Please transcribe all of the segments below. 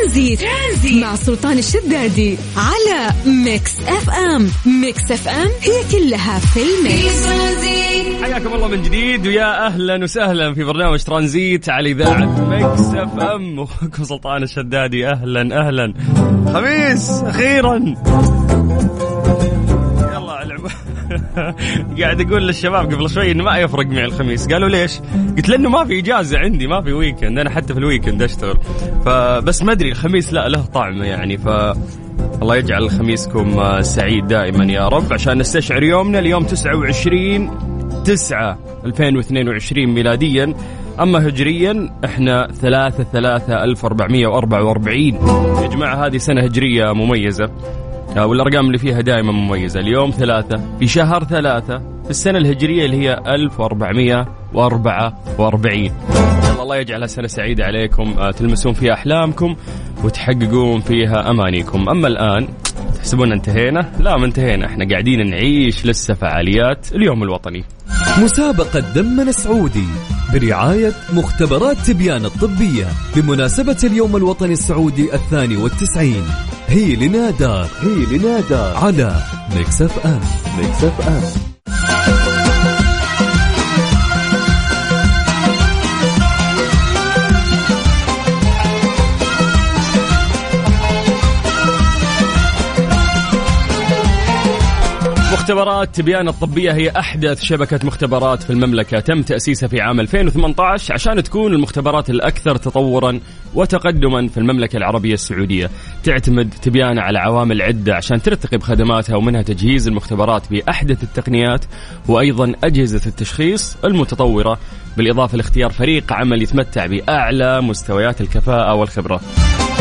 ترانزيت, ترانزيت. مع سلطان الشدادي على Mix FM. Mix FM هي كلها في ال mix. حياكم الله من جديد ويا أهلا وسهلا في برنامج ترانزيت على اذاعه Mix FM. اخوكم سلطان الشدادي أهلا أهلا. خميس أخيرا. قاعد أقول للشباب قبل شوي إنه ما يفرق معي الخميس. قالوا ليش؟ قلت لأنه ما في إجازة عندي ما في weekend أنا حتى في ال weekend أشتغل. فبس ما أدري الخميس لا له طعم يعني. ف الله يجعل خميسكم سعيد دائما يا رب. عشان نستشعر يومنا اليوم 29 9 2022 ميلاديا. أما هجريا إحنا 3 3 1444 يا جماعة هذه سنة هجرية مميزة. آه، والأرقام اللي فيها دائما مميزة. اليوم ثلاثة في شهر ثلاثة في السنة الهجرية اللي هي 1444 الله يجعلها سنة سعيدة عليكم. آه، تلمسون فيها أحلامكم وتحققون فيها أمانيكم. أما الآن تحسبون انتهينا؟ لا ما انتهينا. إحنا قاعدين نعيش لسه فعاليات اليوم الوطني. مسابقة دمنا السعودي برعاية مختبرات تبيان الطبية بمناسبة اليوم الوطني السعودي الثاني والتسعين. هي لنادى هي لنادى على Mix FM. Mix FM. مختبرات تبيان الطبية هي أحدث شبكة مختبرات في المملكة. تم تأسيسها في عام 2018 عشان تكون المختبرات الأكثر تطورا وتقدما في المملكة العربية السعودية. تعتمد تبيان على عوامل عدة عشان ترتقي بخدماتها ومنها تجهيز المختبرات بأحدث التقنيات وأيضا أجهزة التشخيص المتطورة بالإضافة لاختيار فريق عمل يتمتع بأعلى مستويات الكفاءة والخبرة.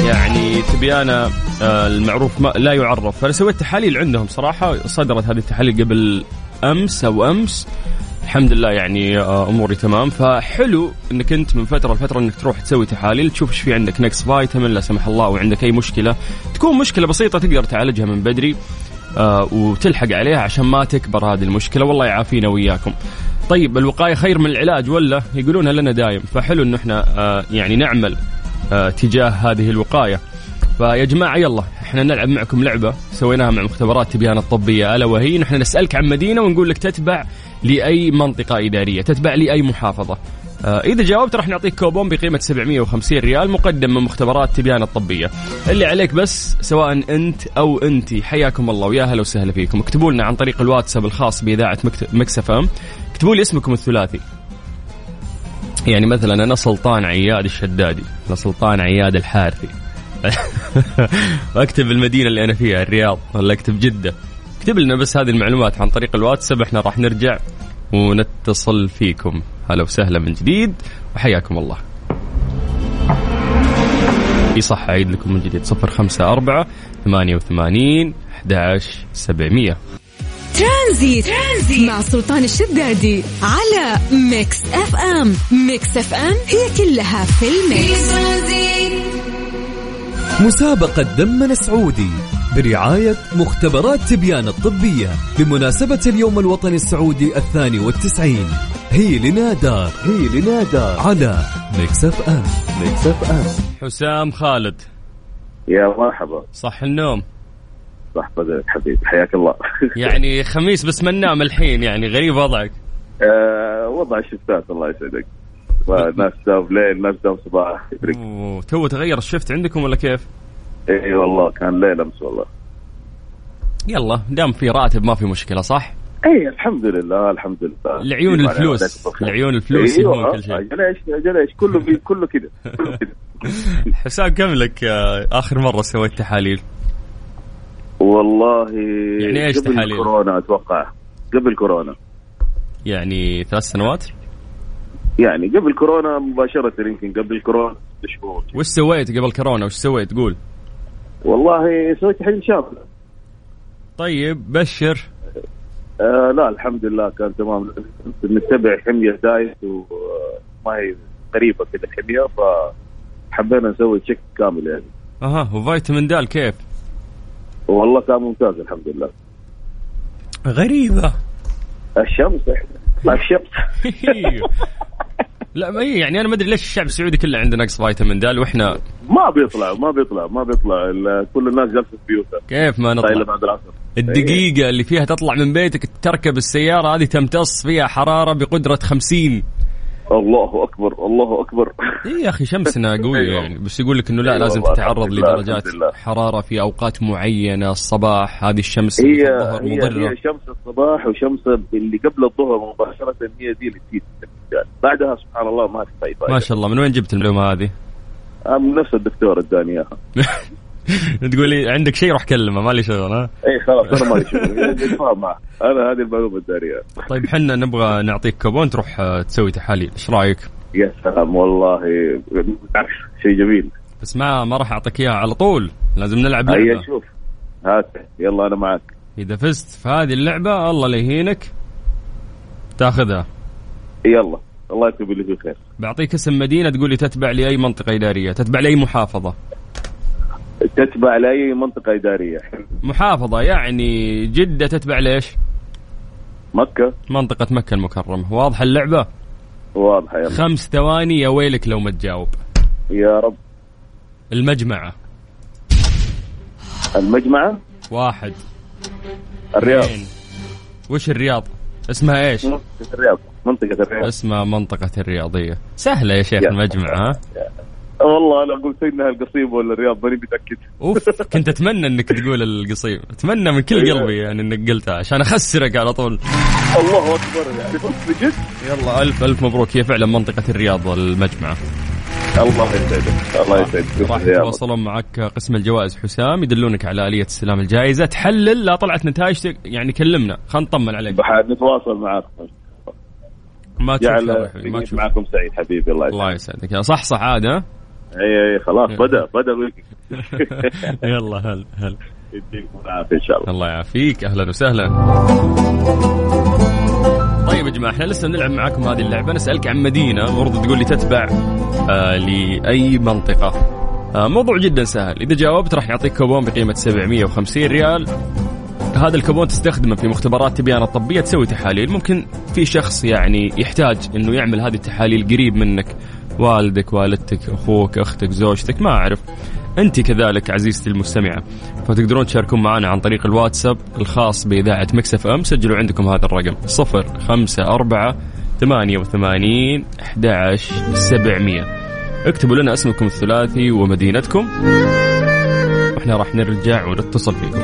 يعني تبيانة آه، المعروف ما لا يعرف. فأنا سويت تحاليل عندهم صراحة صدرت هذه التحاليل قبل أمس أو أمس. الحمد لله يعني آه، أموري تمام. فحلو إنك أنت من فترة لفترة إنك تروح تسوي تحاليل تشوف إيش في عندك نقص فيتامين لا سمح الله وعندك أي مشكلة. تكون مشكلة بسيطة تقدر تعالجها من بدري آه وتلحق عليها عشان ما تكبر هذه المشكلة. والله يعافينا وياكم. طيب الوقاية خير من العلاج ولا؟ يقولونها لنا دايم. فحلو انه إحنا يعني نعمل. تجاه هذه الوقاية. فيا جماعة يلا إحنا نلعب معكم لعبة سويناها مع مختبرات تبيان الطبية ألا وهي نحن نسألك عن مدينة ونقول لك تتبع لأي منطقة إدارية، تتبع لأي محافظة. آه إذا جاوبت راح نعطيك كوبون بقيمة 750 ريال مقدم من مختبرات تبيان الطبية. اللي عليك بس سواء أنت أو انت حياكم الله ويا أهلا وسهلا فيكم، اكتبوا لنا عن طريق الواتساب الخاص بإذاعة مكسف أم، اكتبوا لي اسمكم الثلاثي. يعني مثلا أنا سلطان عياد الشدادي أنا سلطان عياد الحارثي. أكتب المدينة اللي أنا فيها الرياض ولا أكتب جدة. اكتب لنا بس هذه المعلومات عن طريق الواتساب إحنا راح نرجع ونتصل فيكم. هلا وسهلا من جديد وحياكم الله. اي صح أعيد لكم من جديد 054 88 11700 Tranzit. Tranzit. مع سلطان الشدادي على Mix FM. Mix FM هي كلها في ال mix. مسابقة دمنا السعودي برعاية مختبرات تبيان الطبية بمناسبة اليوم الوطني السعودي الثاني والتسعين. هي لنادى هي لنادى على Mix FM. Mix FM. حسام خالد. يا مرحبا. صح النوم؟ صح بدنك حبيبي حياك الله. يعني خميس بس ما ننام الحين يعني غريب وضعك. آه وضع الشفتات الله يسعدك. ناس داوم ليل ناس داوم صباح. تو تغير ال shift عندكم ولا كيف؟ إي والله كان ليل امس والله. يلا دام في راتب ما في مشكلة صح؟ إي الحمد لله الحمد لله. لعيون الفلوس لعيون الفلوس أيوة. كل شيء. أجل إيش أجل إيش؟ كله كله كذا حسام كم لك آخر مرة سويت تحاليل؟ والله يعني إيش قبل تحاليل؟ كورونا أتوقع. قبل كورونا يعني ثلاث سنوات؟ يعني قبل كورونا مباشرة يمكن قبل كورونا بشهور. وش سويت قبل كورونا وش سويت؟ قول؟ والله سويت تحليل شامل طيب بشر. آه لا الحمد لله كان تمام. نتبع حمية diet وما هي قريبة كذا الحمية فحبينا نسوي check كامل يعني. أها وفيتامين دال كيف؟ والله كان ممتاز الحمد لله. غريبة. الشمس إحنا. الشمس لا ما هي يعني أنا ما أدري ليش الشعب السعودي كله عنده نقص فيتامين د وإحنا ما بيطلع ما بيطلع ما بيطلع. كل الناس جالسة في بيوتها. كيف ما نطلع؟ بعد العصر. الدقيقة اللي فيها تطلع من بيتك تركب السيارة هذه تمتص فيها حرارة بقدرة 50 الله أكبر الله أكبر إيه يا أخي شمسنا قوية أيوة. يعني بس يقول لك إنه لا أيوة لازم تتعرض لدرجات. حرارة في أوقات معينة الصباح هذه الشمس هي الظهر هي مضرة هي شمس الصباح وشمس اللي قبل الظهر مباشرة هي دي اللي تفيد بعدها سبحان الله ما في فايده ما شاء الله من وين جبت المعلومة هذه؟ من نفس الدكتور اداني إياها تقولي عندك شيء روح كلمه مالي شغل ها؟ اي خلاص أنا مالي شغل. معه أنا هذه المعلومه اياها طيب حنا نبغى نعطيك كوبون تروح آه، تسوي تحاليل. إيش رأيك؟ يا سلام والله شيء جميل. بس ما ما راح أعطيك إياها على طول. لازم نلعب لعبة. نشوف هات. يلا أنا معك إذا فزت في هذه اللعبة الله لا يهينك. تاخذها. يلا. الله يكتب اللي فيه خير بعطيك اسم مدينة تقول لي تتبع لاي منطقة إدارية تتبع لاي محافظة. تتبع لاي منطقة إدارية. محافظة يعني جدة تتبع ليش؟ مكة. منطقة مكة المكرمة. واضحة اللعبة؟ واضحة يلا خمس ثواني يا ويلك لو ما تجاوب. يا رب. المجمعة. المجمعة؟ واحد. الرياض. اثنين. وش الرياض؟ اسمها إيش؟ منطقة الرياض. منطقة الرياض. اسمها منطقة الرياضية. سهلة يا شيخ يا. المجمع ها والله أنا قلت انها القصيم ولا الرياض ماني متأكد. أوف كنت أتمنى إنك تقول القصيم. أتمنى من كل أيوة. قلبي يعني إنك قلتها عشان أخسرك على طول. الله أكبر. يعني بص بجد؟ يلا ألف ألف مبروك. هي فعلا منطقة الرياض المجمع الله يسعدك. الله يسعدك. راح. يتواصلون معك قسم الجوائز حسام يدلونك على آلية استلام الجائزة. تحلل لا طلعت نتائج يعني كلمنا. خلينا نطمن عليك. نتواصل معاكم ما تشوف ما تشوف. معكم سعيد حبيبي الله الله يسعدك. يسعدك يا صح صح عاد ها؟ اي اي خلاص بدأ بدأ ال weekend يلا هل هل. يديكم العافية إن شاء الله. الله يعافيك. أهلا وسهلا. طيب يا جماعة إحنا لسه بنلعب معاكم هذه اللعبة. نسألك عن مدينة المفروض تقول لي تتبع آه لأي منطقة. آه موضوع جدا سهل. إذا جاوبت راح يعطيك كوبون بقيمة 750 ريال. هذا الكوبون تستخدمه في مختبرات تبيان الطبية تسوي تحاليل. ممكن في شخص يعني يحتاج إنه يعمل هذه التحاليل قريب منك. والدك والدتك أخوك أختك زوجتك ما أعرف. أنت كذلك عزيزتي المستمعة. فتقدرون تشاركون معنا عن طريق الواتساب الخاص بإذاعة Mix FM. سجلوا عندكم هذا الرقم صفر خمسة أربعة ثمانية وثمانين أحد سبعمية. اكتبوا لنا اسمكم الثلاثي ومدينتكم. وإحنا راح نرجع ونتصل فيكم.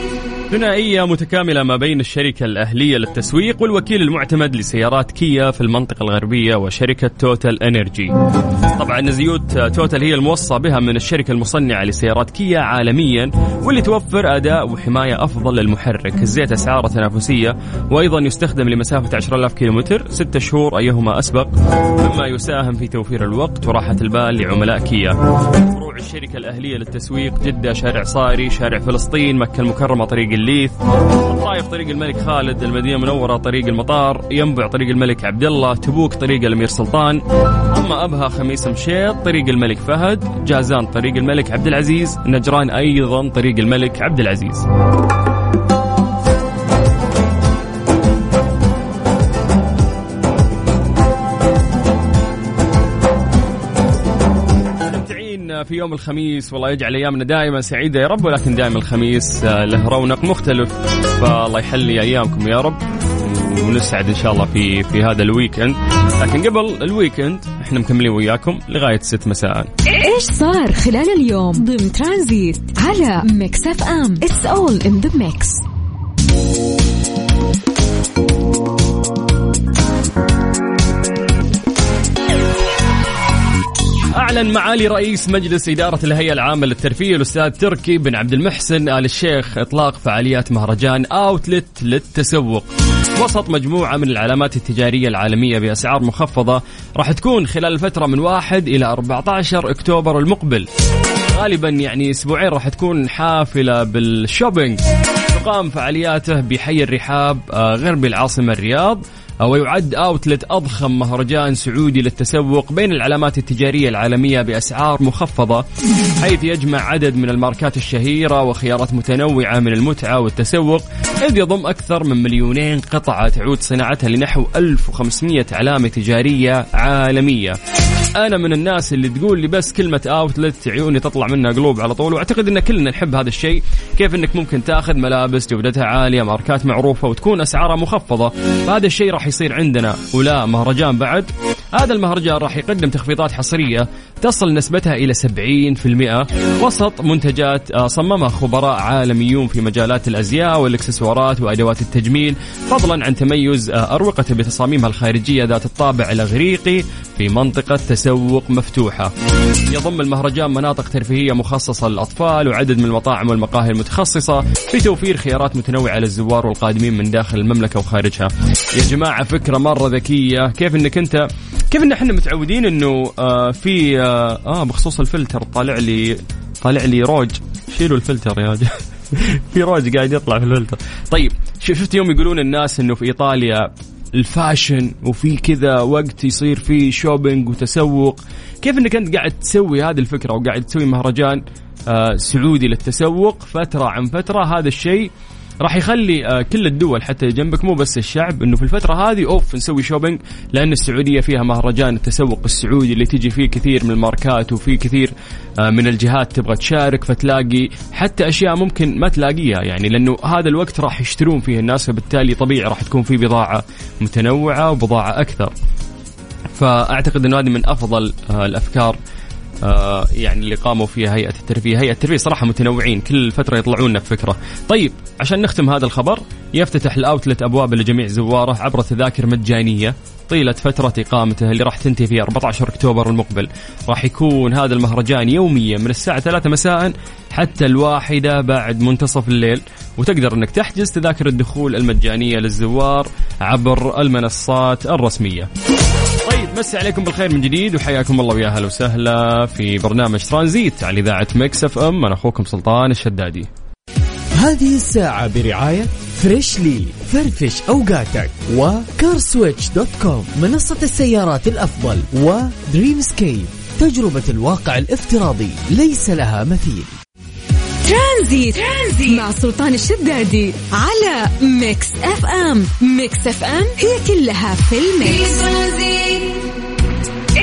ثنائية متكاملة ما بين الشركة الأهلية للتسويق والوكيل المعتمد لسيارات كيا في المنطقة الغربية وشركة TotalEnergies. طبعا زيوت توتال هي الموصى بها من الشركة المصنعة لسيارات كيا عالميا واللي توفر أداء وحماية أفضل للمحرك. الزيت أسعاره تنافسية وأيضا يستخدم لمسافة 10000 كيلومتر ستة شهور أيهما أسبق مما يساهم في توفير الوقت وراحة البال لعملاء كيا. فروع الشركة الأهلية للتسويق جدة شارع صاري شارع فلسطين مكة المكرمة طريق الليث. الطائف طريق الملك خالد المدينة المنورة طريق المطار ينبع طريق الملك عبد الله تبوك طريق الأمير سلطان. أما أبها خميس مشيط طريق الملك فهد جازان طريق الملك عبد العزيز نجران أيضا طريق الملك عبد العزيز. في يوم الخميس. والله يجعل أيامنا دائما سعيدة يا رب ولكن دائما الخميس آه، له رونق مختلف. فالله يحلي أيامكم يا رب ونسعد إن شاء الله في في هذا ال weekend. لكن قبل ال weekend إحنا مكملين وياكم لغاية 6 مساء. إيش صار خلال اليوم؟ ضمن ترانزيت على Mix FM. It's all in the mix أعلن معالي رئيس مجلس إدارة الهيئة العامة للترفيه الأستاذ تركي بن عبد المحسن آل الشيخ إطلاق فعاليات مهرجان Outlet للتسوق. وسط مجموعة من العلامات التجارية العالمية بأسعار مخفضة راح تكون خلال الفترة من 1 إلى 14 أكتوبر المقبل. غالبا يعني أسبوعين راح تكون حافلة بال shopping. تقام فعالياته بحي الرحاب آه، غرب العاصمة الرياض. ويعد Outlet أضخم مهرجان سعودي للتسوق بين العلامات التجارية العالمية بأسعار مخفضة حيث يجمع عدد من الماركات الشهيرة وخيارات متنوعة من المتعة والتسوق إذ يضم أكثر من مليونين قطعة تعود صناعتها لنحو 1500 علامة تجارية عالمية. أنا من الناس اللي تقول لي بس كلمة اوتلت عيوني تطلع منها قلوب على طول وأعتقد إن كلنا نحب هذا الشيء. كيف إنك ممكن تأخذ ملابس جودتها عالية ماركات معروفة وتكون أسعارها مخفضة؟ فهذا الشيء راح يصير عندنا ولا مهرجان بعد؟ هذا المهرجان راح يقدم تخفيضات حصرية تصل نسبتها إلى 70% وسط منتجات آه، صممها خبراء عالميون في مجالات الأزياء والإكسسوارات وأدوات التجميل فضلا عن تميز آه، اروقته بتصاميمها الخارجية ذات الطابع الأغريقي في منطقة تسوق مفتوحة. يضم المهرجان مناطق ترفيهية مخصصة للأطفال وعدد من المطاعم والمقاهي المتخصصة في توفير خيارات متنوعة للزوار والقادمين من داخل المملكة وخارجها. يا جماعة فكرة مرة ذكية. كيف إنك أنت كيف إن إحنا متعودين إنه آه في آه, آه بخصوص الفلتر طالع لي طالع لي روج. شيلوا الفلتر يا في روج قاعد يطلع في الفلتر. طيب شفت يوم يقولون الناس إنه في إيطاليا ال fashion وفي كذا وقت يصير فيه shopping وتسوق. كيف إنك أنت قاعد تسوي هذه الفكرة وقاعد تسوي مهرجان آه سعودي للتسوق فترة عن فترة؟ هذا الشيء راح يخلي آه، كل الدول حتى جنبك مو بس الشعب إنه في الفترة هذه أوف نسوي shopping لأن السعودية فيها مهرجان التسوق السعودي اللي تجي فيه كثير من الماركات وفي كثير آه، من الجهات تبغى تشارك فتلاقي حتى أشياء ممكن ما تلاقيها يعني لأنه هذا الوقت راح يشترون فيه الناس فبالتالي طبيعي راح تكون في بضاعة متنوعة وبضاعة أكثر. فأعتقد إنه هذه من أفضل آه، الأفكار يعني اللي قاموا فيها هيئة الترفيه، هيئة الترفيه صراحة متنوعين كل فترة يطلعون لنا بفكره. طيب عشان نختم هذا الخبر يفتتح الأوتلت ابوابه لجميع زواره عبر تذاكر مجانية طيلة فترة إقامته اللي راح تنتهي في 14 أكتوبر المقبل. راح يكون هذا المهرجان يوميا من الساعة 3 مساء حتى الواحدة بعد منتصف الليل وتقدر إنك تحجز تذاكر الدخول المجانية للزوار عبر المنصات الرسمية مسي عليكم بالخير من جديد وحياكم الله ويا أهلا وسهلا في برنامج ترانزيت على إذاعة Mix FM أنا أخوكم سلطان الشدادي. هذه الساعة برعاية Freshly فرفش أوقاتك و CarSwitch.com منصة السيارات الأفضل و Dreamscape تجربة الواقع الافتراضي ليس لها مثيل Tranzit. Tranzit مع سلطان الشدادي على Mix FM Mix FM هي كلها في ال mix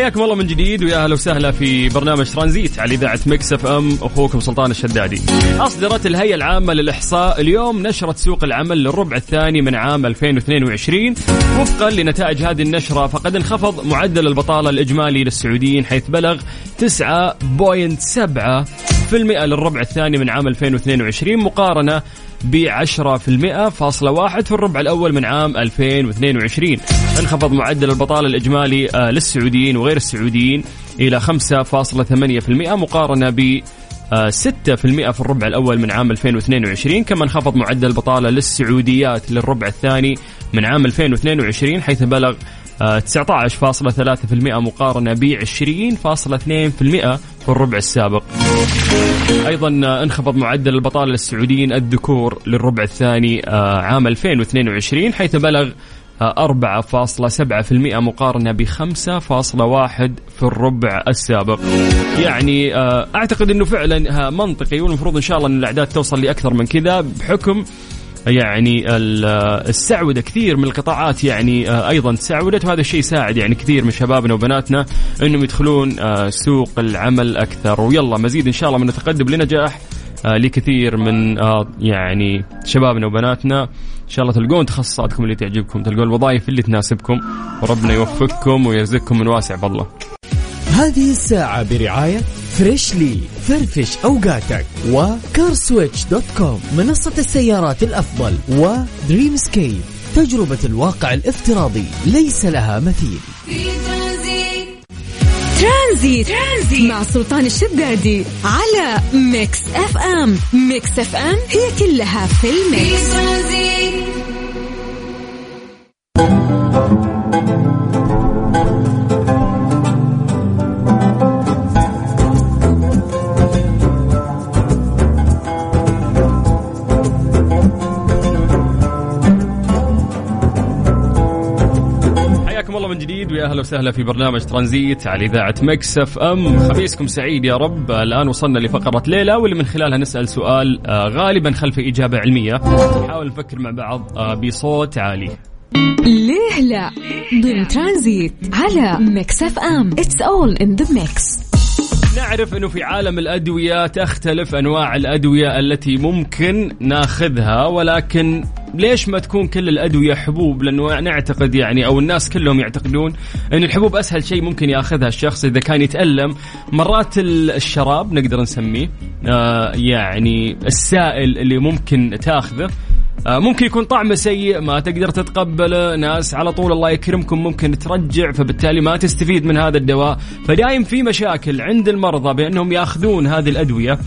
حياكم الله من جديد ويا أهلا وسهلا في برنامج ترانزيت على إذاعة Mix FM اخوكم سلطان الشدادي. أصدرت الهيئة العامة للإحصاء اليوم نشرة سوق العمل للربع الثاني من عام 2022 وفقا لنتائج هذه النشرة فقد انخفض معدل البطالة الإجمالي للسعوديين حيث بلغ 9.7 في المئة للربع الثاني من عام 2022 مقارنة ب 10% فاصلة واحد في الربع الأول من عام 2022 انخفض معدل البطالة الإجمالي آه، للسعوديين وغير السعوديين إلى 5.8% مقارنة ب 6% آه، في الربع الأول من عام 2022 كما انخفض معدل البطالة للسعوديات للربع الثاني من عام 2022 حيث بلغ 19.3% مقارنة ب 20.2% في الربع السابق. أيضا انخفض معدل البطالة للسعوديين الذكور للربع الثاني آه، عام 2022 حيث بلغ 4.7% مقارنة ب 5.1 في الربع السابق. يعني آه، أعتقد أنه فعلا منطقي والمفروض إن شاء الله أن الأعداد توصل لأكثر من كذا بحكم يعني السعودة. كثير من القطاعات يعني آه، أيضا تسعودت وهذا الشيء يساعد يعني كثير من شبابنا وبناتنا أنهم يدخلون آه، سوق العمل أكثر. ويلا مزيد إن شاء الله من التقدم لنجاح آه، لكثير من يعني شبابنا وبناتنا. إن شاء الله تلقون تخصصاتكم اللي تعجبكم تلقون الوظائف اللي تناسبكم وربنا يوفقكم ويرزقكم من واسع فضله. هذه الساعة برعاية Freshly فرفش أوقاتك و CarSwitch dot com منصة السيارات الأفضل و Dreamscape تجربة الواقع الافتراضي ليس لها مثيل ترانزيت. ترانزيت مع سلطان الشدادي على Mix FM Mix FM هي كلها في ال mix أهلا وسهلا في برنامج ترانزيت على إذاعة Mix FM. خميسكم سعيد يا رب. الآن وصلنا لفقرة ليلة واللي من خلالها نسأل سؤال آه، غالبا خلف إجابة علمية. نحاول نفكر مع بعض آه، بصوت عالي. ليه لا؟ ضمن ترانزيت على Mix FM. it's all in the mix نعرف إنه في عالم الأدوية تختلف أنواع الأدوية التي ممكن ناخذها ولكن ليش ما تكون كل الأدوية حبوب؟ لأنه نعتقد يعني أو الناس كلهم يعتقدون إن الحبوب أسهل شيء ممكن ياخذها الشخص إذا كان يتألم. مرات الشراب نقدر نسميه آه يعني السائل اللي ممكن تاخذه. ممكن يكون طعمه سيء ما تقدر تتقبله. ناس على طول الله يكرمكم ممكن ترجع فبالتالي ما تستفيد من هذا الدواء. فدايم في مشاكل عند المرضى بأنهم ياخذون هذه الأدوية.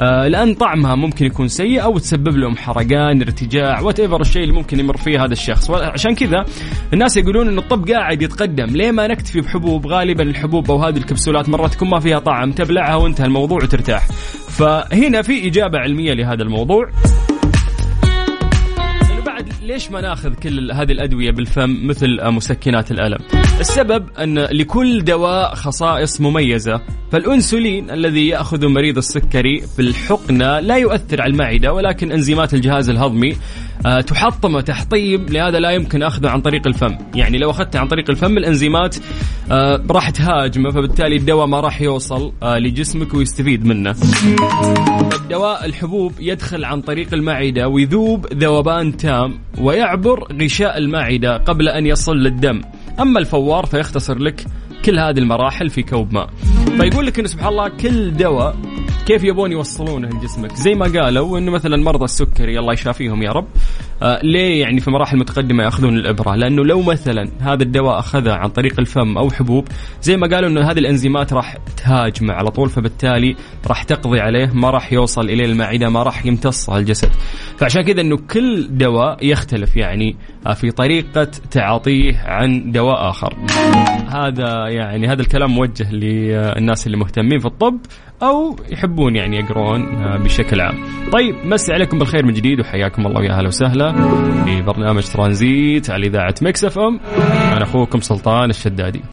آه لأن طعمها ممكن يكون سيء أو تسبب لهم حرقان ارتجاع whatever الشيء اللي ممكن يمر فيه هذا الشخص. عشان كذا الناس يقولون ان الطب قاعد يتقدم. ليه ما نكتفي بحبوب؟ غالبا الحبوب أو هذه الكبسولات مرات تكون ما فيها طعم. تبلعها وانتهى الموضوع وترتاح. فهنا في إجابة علمية لهذا الموضوع. Bye. ليش ما ناخذ كل هذه الأدوية بالفم مثل مسكنات الألم؟ السبب أن لكل دواء خصائص مميزة، فالأنسولين الذي ياخذه مريض السكري في الحقنه لا يؤثر على المعدة ولكن إنزيمات الجهاز الهضمي آه، تحطمه تحطيم لهذا لا يمكن أخذه عن طريق الفم، يعني لو أخذته عن طريق الفم الإنزيمات آه، راح تهاجمه فبالتالي الدواء ما راح يوصل آه، لجسمك ويستفيد منه. الدواء الحبوب يدخل عن طريق المعدة ويذوب ذوبان تام ويعبر غشاء المعدة قبل أن يصل للدم أما الفوار فيختصر لك كل هذه المراحل في كوب ماء. فيقول لك إنه سبحان الله كل دواء كيف يبون يوصلونه لجسمك؟ زي ما قالوا إنه مثلا مرضى السكري الله يشافيهم يا رب. آه ليه يعني في مراحل متقدمة يأخذون الإبرة؟ لأنه لو مثلا هذا الدواء أخذه عن طريق الفم أو حبوب زي ما قالوا إنه هذه الإنزيمات راح تهاجمه على طول فبالتالي راح تقضي عليه ما راح يوصل إلى المعدة ما راح يمتصه الجسد. فعشان كذا إنه كل دواء يختلف يعني آه، في طريقة تعاطيه عن دواء آخر. هذا يعني هذا الكلام موجه للناس اللي مهتمين في الطب. أو يحبون يعني يقرون آه، بشكل عام. طيب مسي عليكم بالخير من جديد وحياكم الله ويا أهلا وسهلا في برنامج ترانزيت على إذاعة مكس أف أم أنا أخوكم سلطان الشدادي.